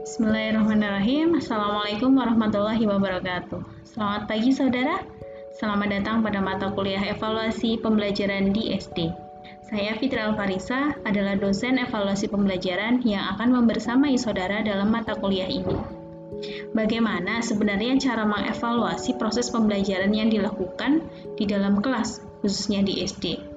Bismillahirrahmanirrahim. Assalamualaikum warahmatullahi wabarakatuh. Selamat pagi saudara. Selamat datang pada mata kuliah evaluasi pembelajaran di SD. Saya Fitri Alfarisa adalah dosen evaluasi pembelajaran yang akan membersamai saudara dalam mata kuliah ini. Bagaimana sebenarnya cara mengevaluasi proses pembelajaran yang dilakukan di dalam kelas, khususnya di SD?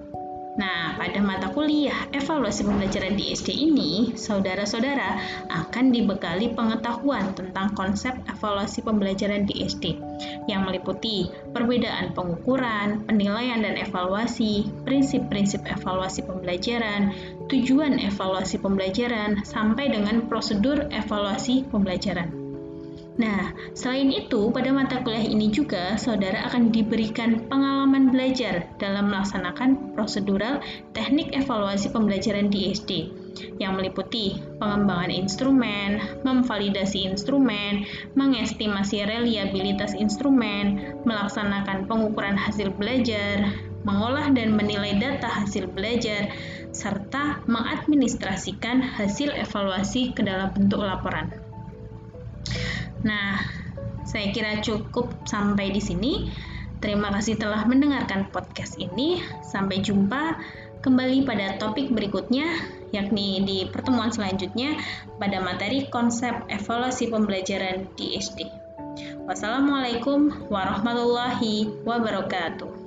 Nah, pada mata kuliah evaluasi pembelajaran di SD ini, saudara-saudara akan dibekali pengetahuan tentang konsep evaluasi pembelajaran di SD yang meliputi perbedaan pengukuran, penilaian dan evaluasi, prinsip-prinsip evaluasi pembelajaran, tujuan evaluasi pembelajaran, sampai dengan prosedur evaluasi pembelajaran. Nah, selain itu, pada mata kuliah ini juga saudara akan diberikan pengalaman belajar dalam melaksanakan prosedural teknik evaluasi pembelajaran di SD yang meliputi pengembangan instrumen, memvalidasi instrumen, mengestimasi reliabilitas instrumen, melaksanakan pengukuran hasil belajar, mengolah dan menilai data hasil belajar, serta mengadministrasikan hasil evaluasi ke dalam bentuk laporan. Nah, saya kira cukup sampai di sini. Terima kasih telah mendengarkan podcast ini. Sampai jumpa kembali pada topik berikutnya, yakni di pertemuan selanjutnya pada materi konsep evaluasi pembelajaran di SD. Wassalamualaikum warahmatullahi wabarakatuh.